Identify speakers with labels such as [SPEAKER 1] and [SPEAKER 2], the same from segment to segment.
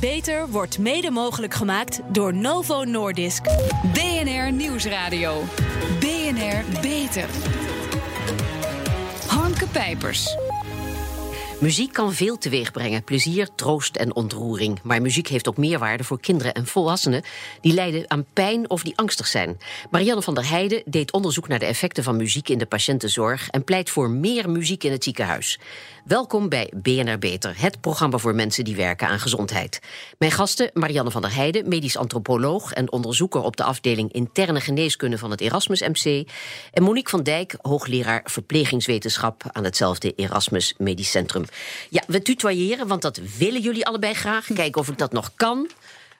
[SPEAKER 1] Beter wordt mede mogelijk gemaakt door Novo Nordisk.
[SPEAKER 2] BNR Nieuwsradio. BNR Beter. Hanke Pijpers.
[SPEAKER 3] Muziek kan veel teweeg brengen: plezier, troost en ontroering. Maar muziek heeft ook meerwaarde voor kinderen en volwassenen die lijden aan pijn of die angstig zijn. Marianne van der Heijden deed onderzoek naar de effecten van muziek in de patiëntenzorg en pleit voor meer muziek in het ziekenhuis. Welkom bij BNR Beter, het programma voor mensen die werken aan gezondheid. Mijn gasten Marianne van der Heijden, medisch antropoloog en onderzoeker op de afdeling interne geneeskunde van het Erasmus MC. En Monique van Dijk, hoogleraar verplegingswetenschap aan hetzelfde Erasmus Medisch Centrum. Ja, we tutoyeren, want dat willen jullie allebei graag. Kijken of ik dat nog kan.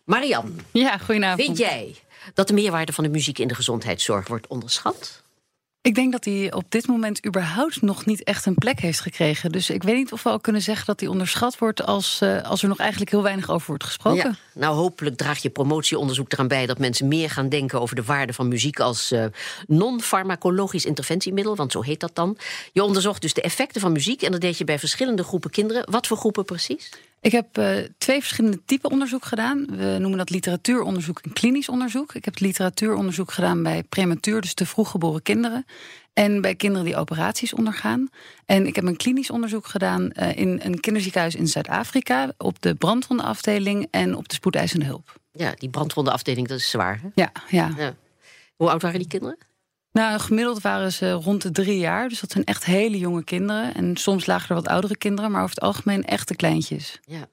[SPEAKER 3] Marianne,
[SPEAKER 4] Ja, goedenavond.
[SPEAKER 3] vind jij dat de meerwaarde van de muziek in de gezondheidszorg wordt onderschat?
[SPEAKER 4] Ik denk dat hij op dit moment überhaupt nog niet echt een plek heeft gekregen. Dus ik weet niet of we al kunnen zeggen dat hij onderschat wordt als, eh, als er nog eigenlijk heel weinig over wordt gesproken.
[SPEAKER 3] Nou hopelijk draagt je promotieonderzoek eraan bij dat mensen meer gaan denken over de waarde van muziek als eh, non-farmacologisch interventiemiddel, want zo heet dat dan. Je onderzocht dus de effecten van muziek en dat deed je bij verschillende groepen kinderen. Wat voor groepen precies?
[SPEAKER 4] Ik heb eh, twee verschillende typen onderzoek gedaan. We noemen dat literatuuronderzoek en klinisch onderzoek. Ik heb literatuuronderzoek gedaan bij prematuur, dus te vroeg geboren kinderen. En bij kinderen die operaties ondergaan. En ik heb een klinisch onderzoek gedaan eh, in een kinderziekenhuis in Zuid-Afrika. Op de brandwondenafdeling en op de spoedeisende hulp.
[SPEAKER 3] Ja, die brandwondenafdeling, dat is zwaar. Hè?
[SPEAKER 4] Ja, ja.
[SPEAKER 3] Ja. Hoe oud waren die kinderen?
[SPEAKER 4] Nou, gemiddeld waren ze rond de drie jaar. Dus dat zijn echt hele jonge kinderen. En soms lagen er wat oudere kinderen, maar over het algemeen echte kleintjes.
[SPEAKER 3] Ja.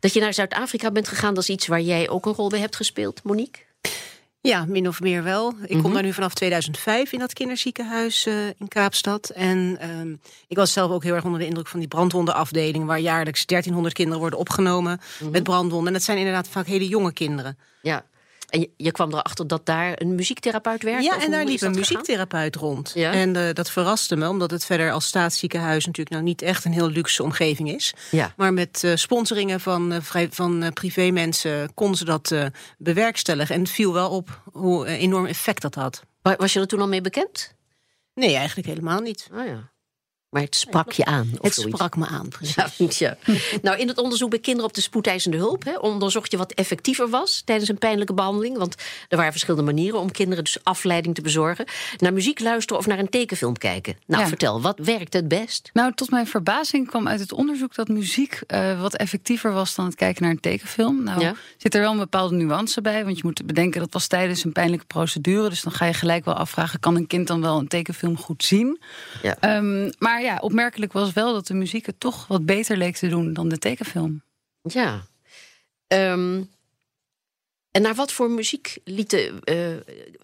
[SPEAKER 3] Dat je naar Zuid-Afrika bent gegaan, dat is iets waar jij ook een rol bij hebt gespeeld, Monique?
[SPEAKER 5] Ja, min of meer wel. Ik
[SPEAKER 3] Mhm.
[SPEAKER 5] kom daar nu vanaf 2005 in dat kinderziekenhuis eh, in Kaapstad. En ehm, ik was zelf ook heel erg onder de indruk van die brandwondenafdeling... waar jaarlijks 1300 kinderen worden opgenomen
[SPEAKER 3] Mhm.
[SPEAKER 5] met brandwonden. En dat zijn inderdaad vaak hele jonge kinderen.
[SPEAKER 3] Ja. En je, je kwam erachter dat daar een muziektherapeut werkte?
[SPEAKER 5] Ja, en daar liep een
[SPEAKER 3] gegaan?
[SPEAKER 5] muziektherapeut rond.
[SPEAKER 3] Ja?
[SPEAKER 5] En eh, dat verraste me, omdat het verder als staatsziekenhuis... natuurlijk nou niet echt een heel luxe omgeving is.
[SPEAKER 3] Ja.
[SPEAKER 5] Maar met eh, sponsoringen van, eh, vrij, van privémensen konden ze dat bewerkstelligen. En het viel wel op hoe enorm effect dat had.
[SPEAKER 3] Wa- Was je er toen al mee bekend?
[SPEAKER 5] Nee, eigenlijk helemaal niet.
[SPEAKER 3] Oh ja. Maar het sprak je aan. Of
[SPEAKER 5] Het
[SPEAKER 3] zoiets.
[SPEAKER 5] sprak me aan, precies.
[SPEAKER 3] Ja, nou, in het onderzoek bij kinderen op de spoedeisende hulp hè, onderzocht je wat effectiever was tijdens een pijnlijke behandeling. Want er waren verschillende manieren om kinderen dus afleiding te bezorgen. Naar muziek luisteren of naar een tekenfilm kijken. Nou,
[SPEAKER 4] Ja.
[SPEAKER 3] vertel, wat werkt het best?
[SPEAKER 4] Nou, tot mijn verbazing kwam uit het onderzoek dat muziek eh, wat effectiever was dan het kijken naar een tekenfilm. Nou, zit er wel een bepaalde nuance bij, want je moet bedenken dat was tijdens een pijnlijke procedure. Dus dan ga je gelijk wel afvragen: kan een kind dan wel een tekenfilm goed zien?
[SPEAKER 3] Ja.
[SPEAKER 4] Ehm, maar ja, opmerkelijk was wel dat de muziek het toch wat beter leek te doen dan de tekenfilm.
[SPEAKER 3] Ja. Ehm, en naar wat voor muziek lieten, eh,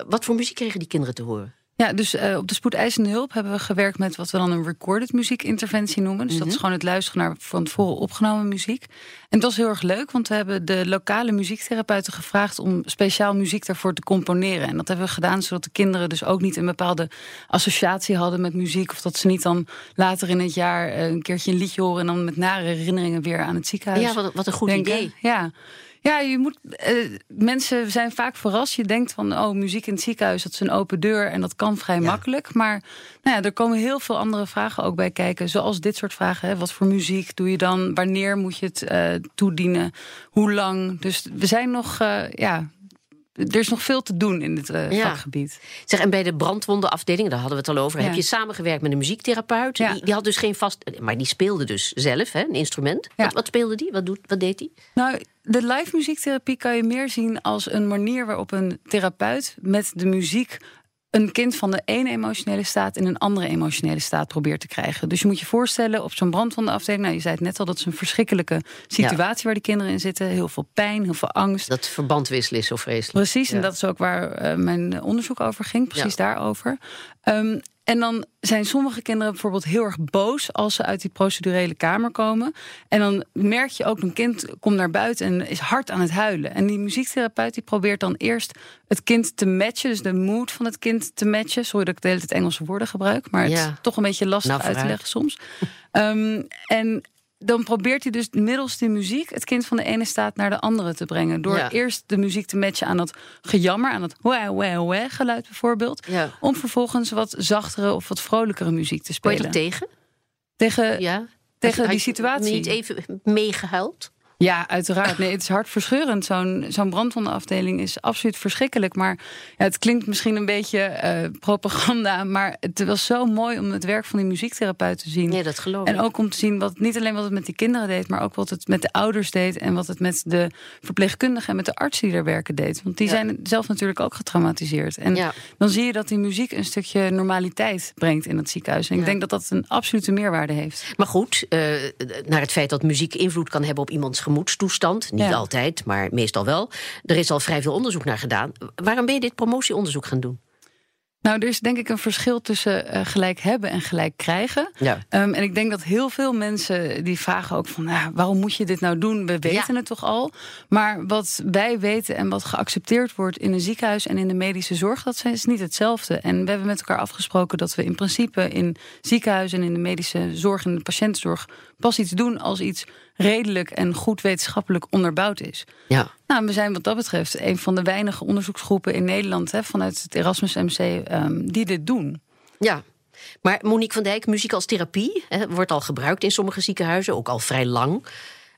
[SPEAKER 3] wat voor muziek kregen die kinderen te horen?
[SPEAKER 4] Ja, dus eh, op de spoedeisende hulp hebben we gewerkt met wat we dan een recorded muziekinterventie noemen. Dus dat is gewoon het luisteren naar van tevoren opgenomen muziek. En het was heel erg leuk, want we hebben de lokale muziektherapeuten gevraagd om speciaal muziek daarvoor te componeren. En dat hebben we gedaan zodat de kinderen dus ook niet een bepaalde associatie hadden met muziek. Of dat ze niet dan later in het jaar eh, een keertje een liedje horen en dan met nare herinneringen weer aan het ziekenhuis.
[SPEAKER 3] Ja, wat, wat een goed
[SPEAKER 4] denken.
[SPEAKER 3] idee.
[SPEAKER 4] Ja. Ja, je moet. eh, mensen zijn vaak verrast. Je denkt van, oh, muziek in het ziekenhuis, dat is een open deur en dat kan vrij makkelijk. Maar nou ja, er komen heel veel andere vragen ook bij kijken. Zoals dit soort vragen. Hè. Wat voor muziek doe je dan? Wanneer moet je het eh, toedienen? Hoe lang? Dus we zijn nog, eh, ja. Er is nog veel te doen in dit
[SPEAKER 3] Ja.
[SPEAKER 4] vakgebied.
[SPEAKER 3] Zeg, en bij de brandwondenafdeling, daar hadden we het al over,
[SPEAKER 4] Ja.
[SPEAKER 3] heb je samengewerkt met een muziektherapeut.
[SPEAKER 4] Ja.
[SPEAKER 3] Die, die had dus geen vast, maar die speelde dus zelf, hè, een instrument.
[SPEAKER 4] Ja.
[SPEAKER 3] Wat, wat speelde die? Wat, doet, wat deed hij?
[SPEAKER 4] Nou, de live muziektherapie kan je meer zien als een manier waarop een therapeut met de muziek een kind van de ene emotionele staat in een andere emotionele staat probeert te krijgen. Dus je moet je voorstellen op zo'n brandwondenafdeling. Nou, je zei het net al, dat is een verschrikkelijke situatie waar die kinderen in zitten. Heel veel pijn, heel veel angst.
[SPEAKER 3] Dat verband wisselen is zo vreselijk.
[SPEAKER 4] Precies, en dat is ook waar eh, mijn onderzoek over ging, precies daarover. Ehm, en dan zijn sommige kinderen bijvoorbeeld heel erg boos als ze uit die procedurele kamer komen. En dan merk je ook, een kind komt naar buiten en is hard aan het huilen. En die muziektherapeut die probeert dan eerst het kind te matchen, dus de mood van het kind te matchen. Sorry dat ik de hele tijd Engelse woorden gebruik, maar het
[SPEAKER 3] Ja.
[SPEAKER 4] is toch een beetje lastig
[SPEAKER 3] Nou,
[SPEAKER 4] uit te leggen soms. Ehm, en dan probeert hij dus middels die muziek het kind van de ene staat naar de andere te brengen. Door
[SPEAKER 3] Ja.
[SPEAKER 4] eerst de muziek te matchen aan dat gejammer, aan dat wah, wah, wah geluid bijvoorbeeld.
[SPEAKER 3] Ja.
[SPEAKER 4] Om vervolgens wat zachtere of wat vrolijkere muziek te
[SPEAKER 3] Kon je
[SPEAKER 4] spelen.
[SPEAKER 3] er tegen?
[SPEAKER 4] Tegen,
[SPEAKER 3] Ja.
[SPEAKER 4] tegen die
[SPEAKER 3] je
[SPEAKER 4] situatie.
[SPEAKER 3] Niet even meegehuild?
[SPEAKER 4] Ja, uiteraard. Nee, het is hartverscheurend. Zo'n zo'n brandwondenafdeling is absoluut verschrikkelijk. Maar ja, het klinkt misschien een beetje eh, propaganda. Maar het was zo mooi om het werk van die muziektherapeut te zien.
[SPEAKER 3] Ja, dat geloof ik.
[SPEAKER 4] En ook om te zien wat niet alleen wat het met die kinderen deed, maar ook wat het met de ouders deed. En wat het met de verpleegkundigen en met de artsen die er werken deed. Want die
[SPEAKER 3] Ja.
[SPEAKER 4] zijn zelf natuurlijk ook getraumatiseerd. En
[SPEAKER 3] Ja.
[SPEAKER 4] dan zie je dat die muziek een stukje normaliteit brengt in het ziekenhuis. En ik denk dat dat een absolute meerwaarde heeft.
[SPEAKER 3] Maar goed, eh, naar het feit dat muziek invloed kan hebben op iemands gemoedstoestand. Niet
[SPEAKER 4] Ja.
[SPEAKER 3] altijd, maar meestal wel. Er is al vrij veel onderzoek naar gedaan. Waarom ben je dit promotieonderzoek gaan doen?
[SPEAKER 4] Nou, er is denk ik een verschil tussen eh, gelijk hebben en gelijk krijgen.
[SPEAKER 3] Ja.
[SPEAKER 4] Ehm, en ik denk dat heel veel mensen die vragen ook van... Nou, waarom moet je dit nou doen? We weten
[SPEAKER 3] Ja.
[SPEAKER 4] het toch al? Maar wat wij weten en wat geaccepteerd wordt in een ziekenhuis... en in de medische zorg, dat is niet hetzelfde. En we hebben met elkaar afgesproken dat we in principe... in ziekenhuizen en in de medische zorg en de patiëntenzorg... pas iets doen als iets redelijk en goed wetenschappelijk onderbouwd is.
[SPEAKER 3] Ja.
[SPEAKER 4] Nou, we zijn wat dat betreft een van de weinige onderzoeksgroepen in Nederland... Hè, vanuit het Erasmus MC ehm, die dit doen.
[SPEAKER 3] Ja. Maar Monique van Dijk, muziek als therapie hè, wordt al gebruikt in sommige ziekenhuizen, ook al vrij lang.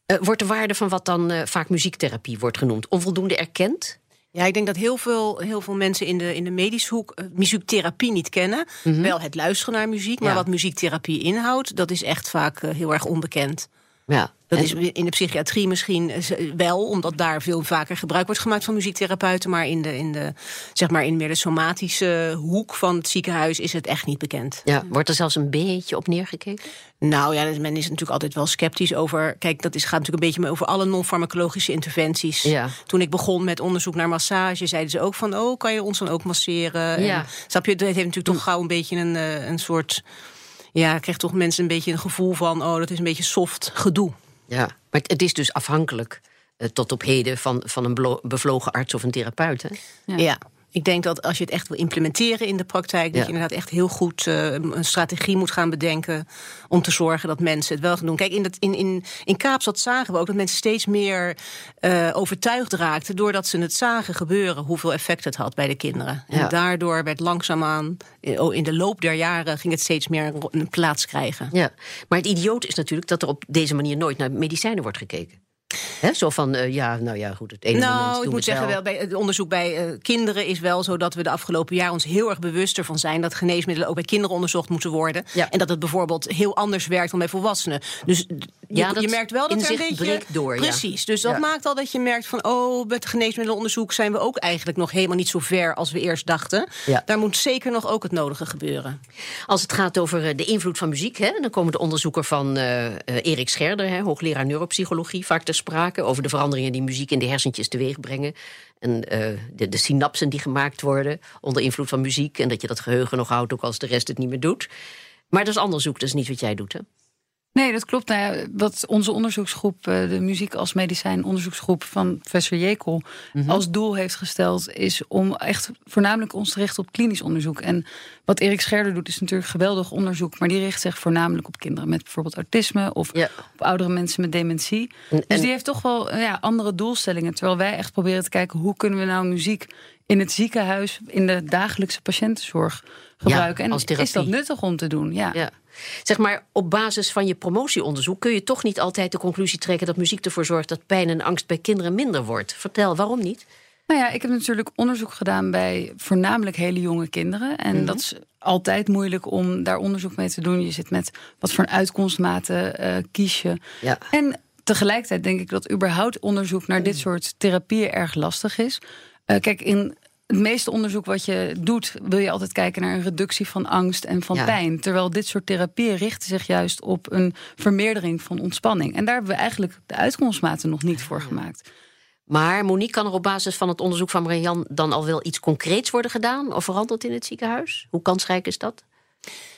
[SPEAKER 3] Eh, wordt de waarde van wat dan eh, vaak muziektherapie wordt genoemd onvoldoende erkend?
[SPEAKER 5] Ja, ik denk dat heel veel, heel veel mensen in de, in de medische hoek eh, muziektherapie niet kennen. Wel het luisteren naar muziek, maar
[SPEAKER 3] Ja.
[SPEAKER 5] wat muziektherapie inhoudt, dat is echt vaak heel erg onbekend.
[SPEAKER 3] Ja.
[SPEAKER 5] Dat is in de psychiatrie misschien eh, wel, omdat daar veel vaker gebruik wordt gemaakt van muziektherapeuten. Maar in, de, in, de, zeg maar in meer de somatische hoek van het ziekenhuis is het echt niet bekend.
[SPEAKER 3] ja, wordt er zelfs een beetje op neergekeken?
[SPEAKER 5] Nou ja, men is natuurlijk altijd wel sceptisch over. Kijk, dat is, gaat natuurlijk een beetje over alle non-farmacologische interventies.
[SPEAKER 3] Ja.
[SPEAKER 5] Toen ik begon met onderzoek naar massage, zeiden ze ook van: Oh, kan je ons dan ook masseren?
[SPEAKER 3] Ja.
[SPEAKER 5] En, snap je? Het heeft natuurlijk toch gauw een beetje een, eh, een soort. Ja, krijgt toch mensen een beetje een gevoel van: Oh, dat is een beetje soft gedoe.
[SPEAKER 3] Ja, maar het, is dus afhankelijk eh, tot op heden van, van een bevlogen arts of een therapeut. Hè?
[SPEAKER 4] Ja.
[SPEAKER 5] Ja. Ik denk dat als je het echt wil implementeren in de praktijk, dat
[SPEAKER 3] Ja.
[SPEAKER 5] je inderdaad echt heel goed eh, een strategie moet gaan bedenken om te zorgen dat mensen het wel gaan doen. Kijk, in, dat, in, in, in Kaapstad zagen we ook dat mensen steeds meer eh, overtuigd raakten doordat ze het zagen gebeuren hoeveel effect het had bij de kinderen.
[SPEAKER 3] Ja.
[SPEAKER 5] En daardoor werd langzaamaan, eh, oh, in de loop der jaren, ging het steeds meer een plaats krijgen.
[SPEAKER 3] Ja. Maar het idioot is natuurlijk dat er op deze manier nooit naar medicijnen wordt gekeken. Zo van, eh, ja, nou ja, goed, het ene moment
[SPEAKER 5] Nou, ik moet zeggen,
[SPEAKER 3] wel.
[SPEAKER 5] bij het onderzoek bij eh, kinderen is wel zo dat we de afgelopen jaar ons heel erg bewust ervan zijn dat geneesmiddelen ook bij kinderen onderzocht moeten worden.
[SPEAKER 3] Ja.
[SPEAKER 5] En dat het bijvoorbeeld heel anders werkt dan bij volwassenen. Dus je,
[SPEAKER 3] Ja,
[SPEAKER 5] je merkt wel dat er een beetje.
[SPEAKER 3] door, ja.
[SPEAKER 5] Precies. Dus dat
[SPEAKER 3] Ja.
[SPEAKER 5] maakt al dat je merkt van, oh, met geneesmiddelenonderzoek zijn we ook eigenlijk nog helemaal niet zo ver als we eerst dachten.
[SPEAKER 3] Ja.
[SPEAKER 5] Daar moet zeker nog ook het nodige gebeuren.
[SPEAKER 3] Als het gaat over eh, de invloed van muziek, hè, dan komen de onderzoeker van eh, Erik Scherder, hè, hoogleraar neuropsychologie, vaak ter sprake over de veranderingen die muziek in de hersentjes teweeg brengen. En de, de synapsen die gemaakt worden onder invloed van muziek. En dat je dat geheugen nog houdt, ook als de rest het niet meer doet. Maar dat is onderzoek, dat is niet wat jij doet, hè?
[SPEAKER 4] Nee, dat klopt. Nou ja, wat onze onderzoeksgroep, eh, de muziek als medicijn onderzoeksgroep van professor Jekel, als doel heeft gesteld, is om echt voornamelijk ons te richten op klinisch onderzoek. En wat Erik Scherder doet, is natuurlijk geweldig onderzoek, maar die richt zich voornamelijk op kinderen met bijvoorbeeld autisme of
[SPEAKER 3] Ja.
[SPEAKER 4] op oudere mensen met dementie.
[SPEAKER 3] En-
[SPEAKER 4] dus die heeft toch wel eh, ja, andere doelstellingen. Terwijl wij echt proberen te kijken hoe kunnen we nou muziek in het ziekenhuis, in de dagelijkse patiëntenzorg gebruiken.
[SPEAKER 3] als
[SPEAKER 4] en is dat nuttig om te doen? Ja.
[SPEAKER 3] Ja. Zeg maar, op basis van je promotieonderzoek kun je toch niet altijd de conclusie trekken dat muziek ervoor zorgt dat pijn en angst bij kinderen minder wordt. Vertel, waarom niet?
[SPEAKER 4] Nou ja, ik heb natuurlijk onderzoek gedaan bij voornamelijk hele jonge kinderen. En dat is altijd moeilijk om daar onderzoek mee te doen. Je zit met wat voor een uitkomstmaten eh kies je.
[SPEAKER 3] Ja.
[SPEAKER 4] En tegelijkertijd denk ik dat überhaupt onderzoek naar dit soort therapieën erg lastig is. Eh, kijk, in het meeste onderzoek wat je doet, wil je altijd kijken naar een reductie van angst en van
[SPEAKER 3] Ja.
[SPEAKER 4] pijn. Terwijl dit soort therapieën richten zich juist op een vermeerdering van ontspanning. En daar hebben we eigenlijk de uitkomstmaten nog niet voor gemaakt.
[SPEAKER 3] Maar Monique, kan er op basis van het onderzoek van Marian dan al wel iets concreets worden gedaan of veranderd in het ziekenhuis? Hoe kansrijk is dat?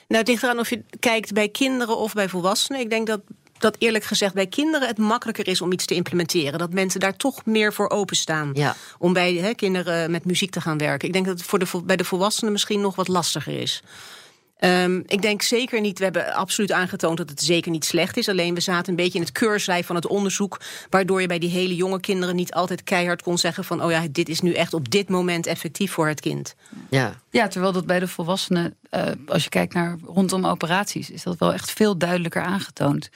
[SPEAKER 5] Nou, het ligt eraan of je kijkt bij kinderen of bij volwassenen. Ik denk dat dat eerlijk gezegd bij kinderen het makkelijker is om iets te implementeren. Dat mensen daar toch meer voor openstaan.
[SPEAKER 3] Ja.
[SPEAKER 5] Om bij hè, kinderen met muziek te gaan werken. Ik denk dat het voor de, bij de volwassenen misschien nog wat lastiger is. Ehm, ik denk zeker niet, we hebben absoluut aangetoond dat het zeker niet slecht is. Alleen we zaten een beetje in het keurslijf van het onderzoek. Waardoor je bij die hele jonge kinderen niet altijd keihard kon zeggen van... oh ja, dit is nu echt op dit moment effectief voor het kind.
[SPEAKER 3] Ja.
[SPEAKER 4] Ja, terwijl dat bij de volwassenen, eh, als je kijkt naar rondom operaties, is dat wel echt veel duidelijker aangetoond.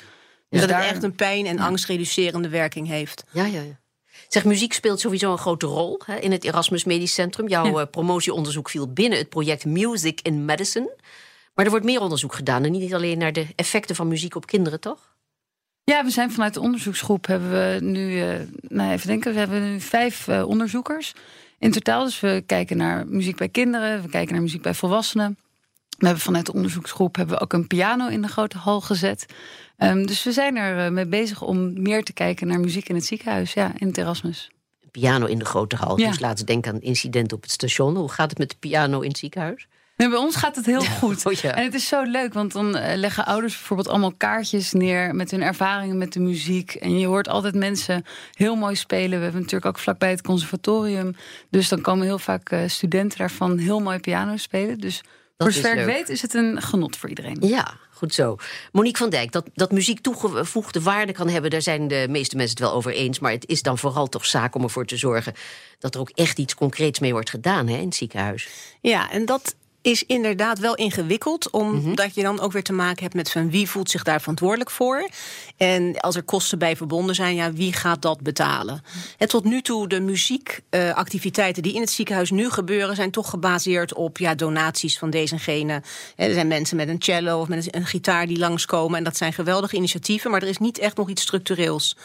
[SPEAKER 5] Dus dat
[SPEAKER 4] daar-
[SPEAKER 5] het echt een pijn- en angstreducerende werking heeft.
[SPEAKER 3] Ja, ja, ja. Zeg, muziek speelt sowieso een grote rol hè, in het Erasmus Medisch Centrum. Jouw eh, promotieonderzoek viel binnen het project Music in Medicine. Maar er wordt meer onderzoek gedaan en niet alleen naar de effecten van muziek op kinderen, toch?
[SPEAKER 4] Ja, we zijn vanuit de onderzoeksgroep hebben we nu, eh, nou even denken, we hebben nu vijf eh, onderzoekers in totaal. Dus we kijken naar muziek bij kinderen, we kijken naar muziek bij volwassenen. We hebben vanuit de onderzoeksgroep hebben we ook een piano in de grote hal gezet. Ehm, dus we zijn er eh, mee bezig om meer te kijken naar muziek in het ziekenhuis, ja, in het Erasmus.
[SPEAKER 3] Piano in de grote hal.
[SPEAKER 4] Ja.
[SPEAKER 3] Dus laten denken aan incidenten op het station. Hoe gaat het met de piano in het ziekenhuis?
[SPEAKER 4] Nee, bij ons gaat het heel goed.
[SPEAKER 3] Oh ja.
[SPEAKER 4] En het is zo leuk, want dan eh, leggen ouders bijvoorbeeld allemaal kaartjes neer met hun ervaringen met de muziek. En je hoort altijd mensen heel mooi spelen. We hebben natuurlijk ook vlakbij het conservatorium. Dus dan komen heel vaak eh, studenten daarvan heel mooi piano spelen. Dus voor zover ik weet is het een genot voor iedereen.
[SPEAKER 3] Ja, goed zo. Monique van Dijk, dat, dat muziek toegevoegde waarde kan hebben, daar zijn de meeste mensen het wel over eens. Maar het is dan vooral toch zaak om ervoor te zorgen dat er ook echt iets concreets mee wordt gedaan hè, in het ziekenhuis.
[SPEAKER 5] Ja, en dat is inderdaad wel ingewikkeld, omdat je dan ook weer te maken hebt met van wie voelt zich daar verantwoordelijk voor. En als er kosten bij verbonden zijn, ja, wie gaat dat betalen? En tot nu toe, de muziekactiviteiten die in het ziekenhuis nu gebeuren, zijn toch gebaseerd op ja, donaties van deze en gene. Er zijn mensen met een cello of met een gitaar die langskomen. En dat zijn geweldige initiatieven, maar er is niet echt nog iets structureels.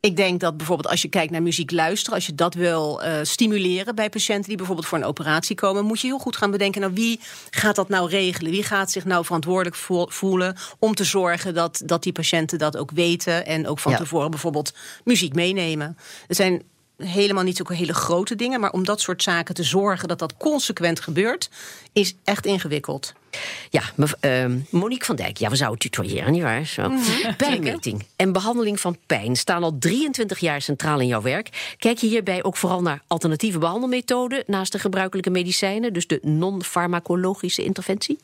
[SPEAKER 5] Ik denk dat bijvoorbeeld als je kijkt naar muziek luisteren, als je dat wil eh, stimuleren bij patiënten die bijvoorbeeld voor een operatie komen, moet je heel goed gaan bedenken: nou wie gaat dat nou regelen? Wie gaat zich nou verantwoordelijk vo- voelen om te zorgen dat, dat die patiënten dat ook weten en ook van
[SPEAKER 3] Ja.
[SPEAKER 5] tevoren bijvoorbeeld muziek meenemen? Er zijn helemaal niet zulke hele grote dingen, maar om dat soort zaken te zorgen dat dat consequent gebeurt, is echt ingewikkeld.
[SPEAKER 3] Ja, ehm, Monique van Dijk, ja, we zouden tutoyeren, nietwaar? Zo. Pijnmeting en behandeling van pijn staan al 23 jaar centraal in jouw werk. Kijk je hierbij ook vooral naar alternatieve behandelmethoden naast de gebruikelijke medicijnen, dus de non-farmacologische interventie?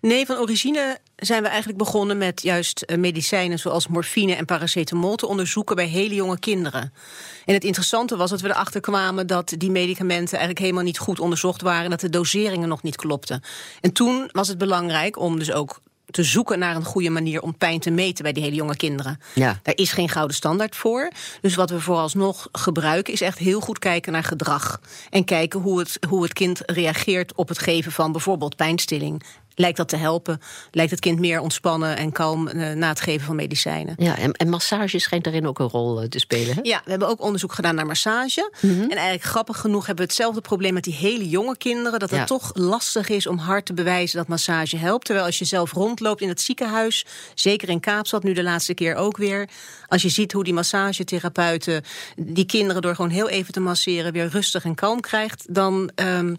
[SPEAKER 5] Nee, van origine zijn we eigenlijk begonnen met juist eh, medicijnen zoals morfine en paracetamol te onderzoeken bij hele jonge kinderen. En het interessante was dat we erachter kwamen dat die medicamenten eigenlijk helemaal niet goed onderzocht waren en dat de doseringen nog niet klopten. En toen was het belangrijk om dus ook te zoeken naar een goede manier om pijn te meten bij die hele jonge kinderen.
[SPEAKER 3] Ja.
[SPEAKER 5] Daar is geen gouden standaard voor. Dus wat we vooralsnog gebruiken is echt heel goed kijken naar gedrag. En kijken hoe het, hoe het kind reageert op het geven van bijvoorbeeld pijnstilling. Lijkt dat te helpen? Lijkt het kind meer ontspannen en kalm eh, na het geven van medicijnen?
[SPEAKER 3] Ja, en, en massage schijnt daarin ook een rol eh, te spelen. Hè?
[SPEAKER 5] Ja, we hebben ook onderzoek gedaan naar massage. En eigenlijk grappig genoeg hebben we hetzelfde probleem met die hele jonge kinderen. Dat het
[SPEAKER 3] Ja.
[SPEAKER 5] toch lastig is om hard te bewijzen dat massage helpt. Terwijl als je zelf rondloopt in het ziekenhuis, zeker in Kaapstad, nu de laatste keer ook weer. Als je ziet hoe die massagetherapeuten die kinderen door gewoon heel even te masseren weer rustig en kalm krijgt. Dan, ehm,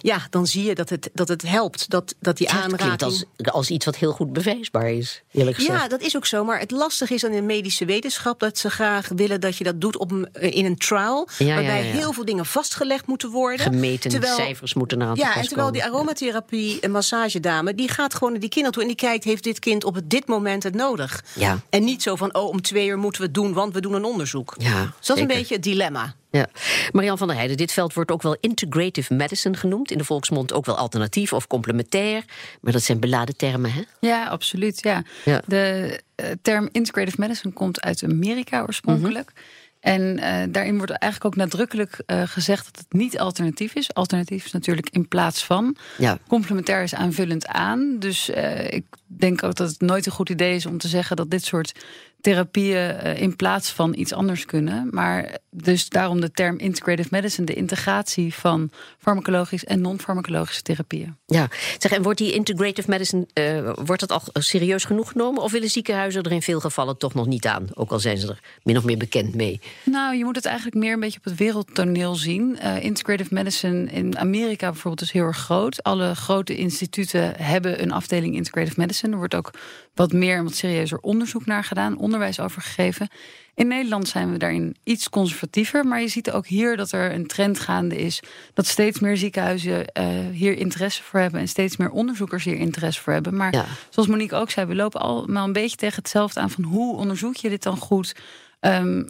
[SPEAKER 5] ja, dan zie je dat het, dat het helpt. Dat, dat die
[SPEAKER 3] Het klinkt
[SPEAKER 5] aanraking.
[SPEAKER 3] als, als iets wat heel goed bewijsbaar is, eerlijk gezegd.
[SPEAKER 5] Ja, dat is ook zo. Maar het lastige is aan de medische wetenschap dat ze graag willen dat je dat doet op een, in een trial.
[SPEAKER 3] Ja,
[SPEAKER 5] waarbij
[SPEAKER 3] ja.
[SPEAKER 5] heel veel dingen vastgelegd moeten worden.
[SPEAKER 3] Gemeten
[SPEAKER 5] Terwijl-
[SPEAKER 3] cijfers moeten te
[SPEAKER 5] Ja, en terwijl die aromatherapie een massagedame, die gaat gewoon naar die kinderen toe en die kijkt, heeft dit kind op dit moment het nodig?
[SPEAKER 3] Ja.
[SPEAKER 5] En niet zo van, oh, om twee uur moeten we het doen, want we doen een onderzoek.
[SPEAKER 3] Ja,
[SPEAKER 5] dus dat is een beetje het dilemma.
[SPEAKER 3] Ja. Marian van der Heijden, dit veld wordt ook wel integrative medicine genoemd. In de volksmond ook wel alternatief of complementair. Maar dat zijn beladen termen, hè?
[SPEAKER 4] Ja, absoluut. Ja.
[SPEAKER 3] Ja.
[SPEAKER 4] De eh, term integrative medicine komt uit Amerika oorspronkelijk. En eh, daarin wordt eigenlijk ook nadrukkelijk eh, gezegd dat het niet alternatief is. Alternatief is natuurlijk in plaats van.
[SPEAKER 3] Ja.
[SPEAKER 4] Complementair is aanvullend aan. Dus ik denk ook dat het nooit een goed idee is om te zeggen dat dit soort therapieën eh, in plaats van iets anders kunnen. Maar dus daarom de term integrative medicine, de integratie van farmacologisch en non-farmacologische therapieën.
[SPEAKER 3] Ja, zeg, en wordt die integrative medicine eh, wordt dat al serieus genoeg genomen? Of willen ziekenhuizen er in veel gevallen toch nog niet aan? Ook al zijn ze er min of meer bekend mee.
[SPEAKER 4] Nou, je moet het eigenlijk meer een beetje op het wereldtoneel zien. Eh, integrative medicine in Amerika bijvoorbeeld is heel erg groot. Alle grote instituten hebben een afdeling integrative medicine. Er wordt ook wat meer en wat serieuzer onderzoek naar gedaan, onderwijs over gegeven. In Nederland zijn we daarin iets conservatiever. Maar je ziet ook hier dat er een trend gaande is. Dat steeds meer ziekenhuizen eh, hier interesse voor hebben. En steeds meer onderzoekers hier interesse voor hebben. Maar
[SPEAKER 3] Ja.
[SPEAKER 4] zoals Monique ook zei, we lopen allemaal een beetje tegen hetzelfde aan. Van hoe onderzoek je dit dan goed? Ehm,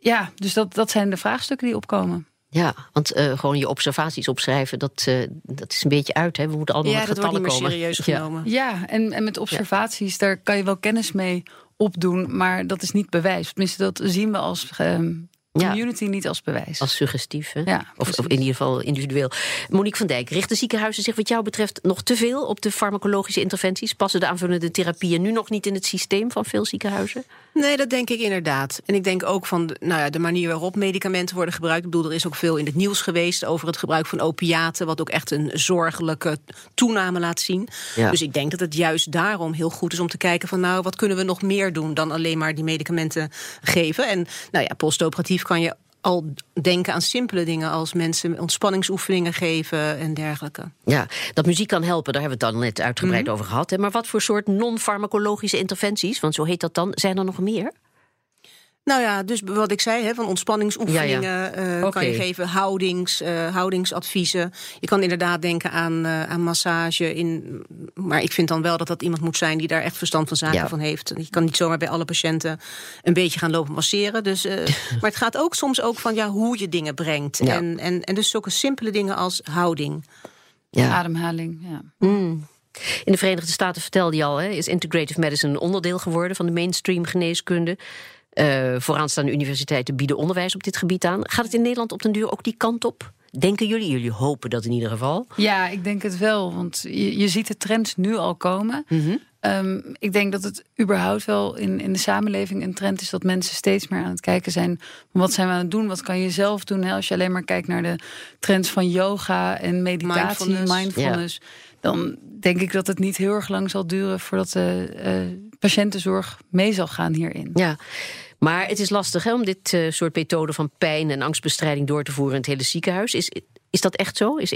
[SPEAKER 4] ja, dus dat, dat zijn de vraagstukken die opkomen.
[SPEAKER 3] Ja, want eh, gewoon je observaties opschrijven, dat, eh, dat is een beetje uit. Hè? We moeten allemaal
[SPEAKER 5] Ja,
[SPEAKER 3] met
[SPEAKER 5] dat wordt
[SPEAKER 3] getallen
[SPEAKER 5] niet meer
[SPEAKER 3] komen.
[SPEAKER 5] serieus
[SPEAKER 3] Ja.
[SPEAKER 5] genomen.
[SPEAKER 4] Ja, en, en met observaties, daar kan je wel kennis mee opdoen, maar dat is niet bewijs. Tenminste, dat zien we als ehm, community niet als bewijs.
[SPEAKER 3] Als suggestief, hè? Ja, of, of, in ieder geval individueel. Monique van Dijk, richten ziekenhuizen zich wat jou betreft nog te veel op de farmacologische interventies? Passen de aanvullende therapieën nu nog niet in het systeem van veel ziekenhuizen?
[SPEAKER 5] Nee, dat denk ik inderdaad. En ik denk ook van de, nou ja, de manier waarop medicamenten worden gebruikt. Ik bedoel, er is ook veel in het nieuws geweest over het gebruik van opiaten, wat ook echt een zorgelijke toename laat zien. Dus ik denk dat het juist daarom heel goed is om te kijken van nou, wat kunnen we nog meer doen dan alleen maar die medicamenten geven. En nou ja, postoperatief kan je al denken aan simpele dingen als mensen ontspanningsoefeningen geven en dergelijke.
[SPEAKER 3] Ja, dat muziek kan helpen, daar hebben we het dan net uitgebreid mhm. over gehad. Hè. Maar wat voor soort non-farmacologische interventies, want zo heet dat dan, zijn er nog meer?
[SPEAKER 5] Nou ja, dus wat ik zei, hè, van ontspanningsoefeningen eh, kan je geven, houdings, uh, houdingsadviezen. Je kan inderdaad denken aan, uh, aan massage. In, maar ik vind dan wel dat dat iemand moet zijn die daar echt verstand van zaken van heeft. Je kan niet zomaar bij alle patiënten een beetje gaan lopen masseren. Dus, maar het gaat ook soms ook van ja, hoe je dingen brengt. En, en, en dus zulke simpele dingen als houding.
[SPEAKER 4] Ademhaling, ja.
[SPEAKER 3] Mm. In de Verenigde Staten vertelde je al, hè, is integrative medicine een onderdeel geworden van de mainstream geneeskunde. Uh, vooraanstaande universiteiten bieden onderwijs op dit gebied aan. Gaat het in Nederland op den duur ook die kant op? Denken jullie? Jullie hopen dat in ieder geval.
[SPEAKER 4] Ja, ik denk het wel. Want je, je ziet de trends nu al komen. Mhm. Ehm, ik denk dat het überhaupt wel in, in de samenleving een trend is dat mensen steeds meer aan het kijken zijn. Wat zijn we aan het doen? Wat kan je zelf doen? Als je alleen maar kijkt naar de trends van yoga en meditatie, mindfulness, mindfulness dan denk ik dat het niet heel erg lang zal duren voordat de uh, patiëntenzorg mee zal gaan hierin.
[SPEAKER 3] Ja. Maar het is lastig hè, om dit uh, soort methode van pijn en angstbestrijding door te voeren in het hele ziekenhuis. Is, is dat echt zo? Is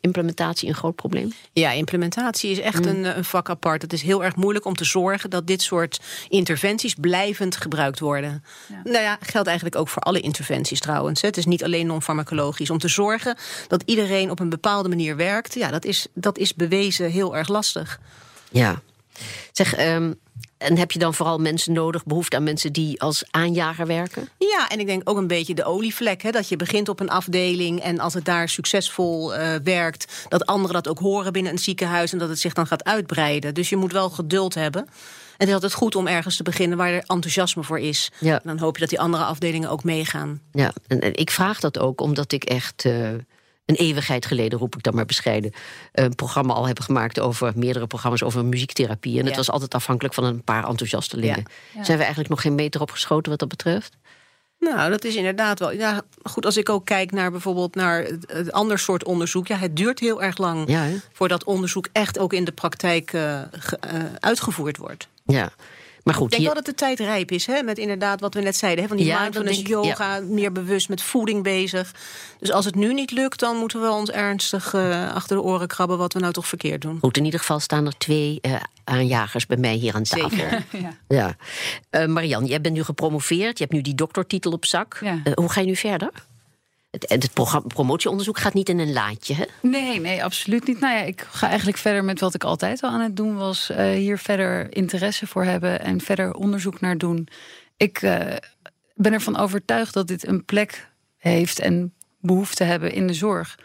[SPEAKER 3] implementatie een groot probleem?
[SPEAKER 5] Ja, implementatie is echt mm. een, een, vak apart. Het is heel erg moeilijk om te zorgen dat dit soort interventies blijvend gebruikt worden. Ja. Nou ja, geldt eigenlijk ook voor alle interventies trouwens. Het is niet alleen non-farmacologisch. Om te zorgen dat iedereen op een bepaalde manier werkt, ja, dat is, dat is bewezen heel erg lastig.
[SPEAKER 3] Ja. Zeg, um, en heb je dan vooral mensen nodig, behoefte aan mensen die als aanjager werken?
[SPEAKER 5] Ja, en ik denk ook een beetje de olievlek. Hè, dat je begint op een afdeling en als het daar succesvol uh, werkt, dat anderen dat ook horen binnen een ziekenhuis en dat het zich dan gaat uitbreiden. Dus je moet wel geduld hebben. En het is altijd goed om ergens te beginnen waar er enthousiasme voor is. Ja. En dan hoop je dat die andere afdelingen ook meegaan.
[SPEAKER 3] Ja, en, ik vraag dat ook omdat ik echt. Uh, een eeuwigheid geleden, roep ik dan maar bescheiden, een programma al hebben gemaakt over meerdere programma's over muziektherapie. En het was altijd afhankelijk van een paar enthousiastelingen. Ja. Zijn we eigenlijk nog geen meter opgeschoten wat dat betreft?
[SPEAKER 5] Nou, dat is inderdaad wel. Ja, goed, als ik ook kijk naar bijvoorbeeld naar het ander soort onderzoek. Ja, het duurt heel erg lang ja, voordat onderzoek echt ook in de praktijk uh, uitgevoerd wordt.
[SPEAKER 3] Ja. Maar goed,
[SPEAKER 5] ik denk wel dat de tijd rijp is, hè? met inderdaad wat we net zeiden. Hè? Van die ja, mindfulness, yoga, meer bewust met voeding bezig. Dus als het nu niet lukt, dan moeten we ons ernstig uh, achter de oren krabben... wat we nou toch verkeerd doen.
[SPEAKER 3] Goed, in ieder geval staan er twee uh, aanjagers bij mij hier aan tafel. Zeker. ja. ja. Uh, Marian, jij bent nu gepromoveerd. Je hebt nu die doctortitel op zak. hoe ga je nu verder? Het, het promotieonderzoek gaat niet in een laadje, hè?
[SPEAKER 4] Nee, nee, absoluut niet. Nou ja, ik ga eigenlijk verder met wat ik altijd al aan het doen was. Uh, hier verder interesse voor hebben en verder onderzoek naar doen. Ik uh, ben ervan overtuigd dat dit een plek heeft en behoefte hebben in de zorg.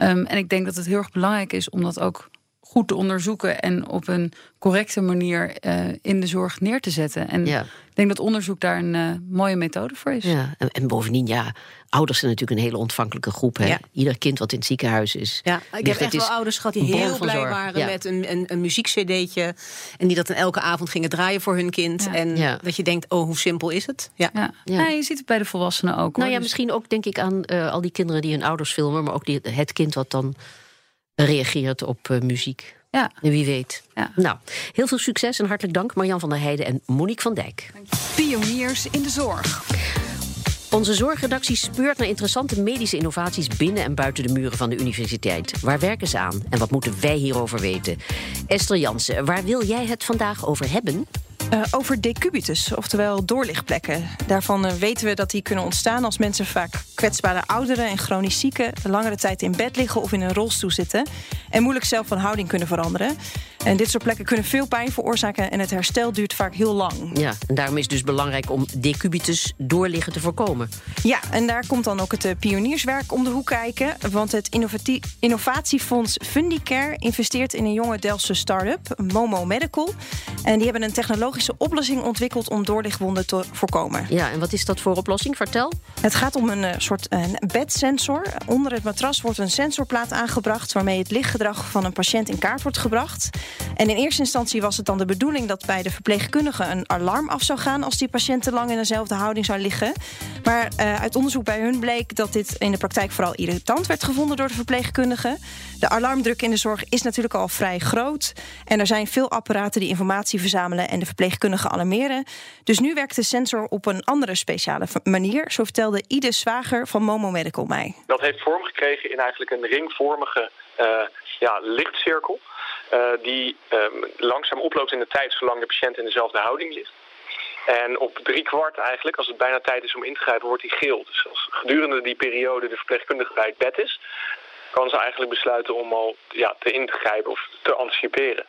[SPEAKER 4] Um, en ik denk dat het heel erg belangrijk is om dat ook goed te onderzoeken en op een correcte manier uh, in de zorg neer te zetten. En ja. ik denk dat onderzoek daar een uh, mooie methode voor is.
[SPEAKER 3] Ja, en, en, bovendien, ja, ouders zijn natuurlijk een hele ontvankelijke groep. Hè? Ja. Ieder kind wat in het ziekenhuis is.
[SPEAKER 5] Ja, ik heb echt wel ouders gehad die heel blij waren met een, een, een muziekcd'tje. En die dat dan elke avond gingen draaien voor hun kind. En dat je denkt, oh, hoe simpel is het?
[SPEAKER 4] Ja, ja. je ziet het bij de volwassenen ook.
[SPEAKER 3] Nou ja, dus- misschien ook denk ik aan uh, al die kinderen die hun ouders filmen. Maar ook die, het kind wat dan reageert op uh, muziek. Ja. Wie weet. Ja. Nou, heel veel succes en hartelijk dank Marjan van der Heijden en Monique van Dijk.
[SPEAKER 2] Pioniers in de zorg.
[SPEAKER 3] Onze zorgredactie speurt naar interessante medische innovaties binnen en buiten de muren van de universiteit. Waar werken ze aan en wat moeten wij hierover weten? Esther Jansen, waar wil jij het vandaag over hebben?
[SPEAKER 6] Uh, over decubitus, oftewel doorlichtplekken. Daarvan uh, weten we dat die kunnen ontstaan als mensen vaak kwetsbare ouderen en chronisch zieken langere tijd in bed liggen of in een rolstoel zitten en moeilijk zelf van houding kunnen veranderen. En dit soort plekken kunnen veel pijn veroorzaken en het herstel duurt vaak heel lang.
[SPEAKER 3] Ja, en daarom is het dus belangrijk om decubitus doorliggen te voorkomen.
[SPEAKER 6] Ja, en daar komt dan ook het eh, pionierswerk om de hoek kijken. Want het innovatiefonds Fundicare investeert in een jonge Delftse start-up, Momo Medical. En die hebben een technologische oplossing ontwikkeld om doorlichtwonden te voorkomen.
[SPEAKER 3] Ja, en wat is dat voor oplossing? Vertel.
[SPEAKER 6] Het gaat om een uh, soort een bedsensor. Onder het matras wordt een sensorplaat aangebracht waarmee het lichtgedrag van een patiënt in kaart wordt gebracht. En in eerste instantie was het dan de bedoeling dat bij de verpleegkundige een alarm af zou gaan als die patiënt te lang in dezelfde houding zou liggen. Maar uh, uit onderzoek bij hun bleek dat dit in de praktijk vooral irritant werd gevonden door de verpleegkundigen. De alarmdruk in de zorg is natuurlijk al vrij groot. En er zijn veel apparaten die informatie verzamelen en de verpleegkundigen alarmeren. Dus nu werkt de sensor op een andere speciale manier. Zo vertelde Ide Zwager van Momo Medical mij.
[SPEAKER 7] Dat heeft vorm gekregen in eigenlijk een ringvormige uh, ja, lichtcirkel. Uh, die um, langzaam oploopt in de tijd zolang de patiënt in dezelfde houding ligt. En op drie kwart eigenlijk, als het bijna tijd is om in te grijpen, wordt hij geel. Dus als gedurende die periode de verpleegkundige bij het bed is, kan ze eigenlijk besluiten om al ja, te in te grijpen of te anticiperen.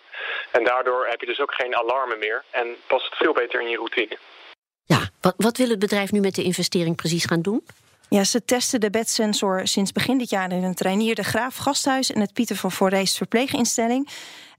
[SPEAKER 7] En daardoor heb je dus ook geen alarmen meer en past het veel beter in je routine.
[SPEAKER 3] Ja, wat, wat wil het bedrijf nu met de investering precies gaan doen?
[SPEAKER 6] Ja, ze testen de bedsensor sinds begin dit jaar in het Reinier de Graaf Gasthuis en het Pieter van Voorrees verpleeginstelling.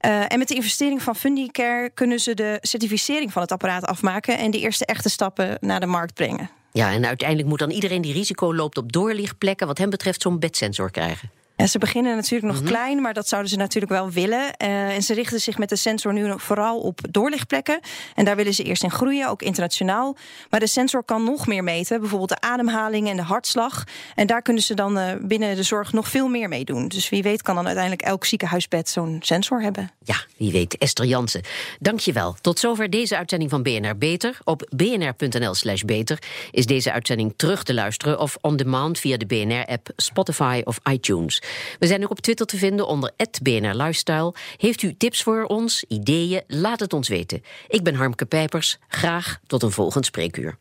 [SPEAKER 6] Uh, en met de investering van Fundicare kunnen ze de certificering van het apparaat afmaken en de eerste echte stappen naar de markt brengen.
[SPEAKER 3] Ja, en uiteindelijk moet dan iedereen die risico loopt op doorlichtplekken, wat hem betreft, zo'n bedsensor krijgen.
[SPEAKER 6] En ze beginnen natuurlijk nog mm -hmm. klein, maar dat zouden ze natuurlijk wel willen. Uh, en ze richten zich met de sensor nu vooral op doorlichtplekken. En daar willen ze eerst in groeien, ook internationaal. Maar de sensor kan nog meer meten, bijvoorbeeld de ademhaling en de hartslag. En daar kunnen ze dan uh, binnen de zorg nog veel meer mee doen. Dus wie weet kan dan uiteindelijk elk ziekenhuisbed zo'n sensor hebben.
[SPEAKER 3] Ja, wie weet. Esther Jansen, dank je wel. Tot zover deze uitzending van BNR Beter. Op bnr.nl slash beter is deze uitzending terug te luisteren... of on demand via de BNR-app, Spotify of iTunes. We zijn ook op Twitter te vinden onder BNR Lifestyle. Heeft u tips voor ons, ideeën? Laat het ons weten. Ik ben Harmke Pijpers. Graag tot een volgend spreekuur.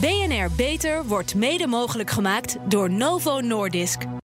[SPEAKER 1] BNR Beter wordt mede mogelijk gemaakt door Novo Nordisk.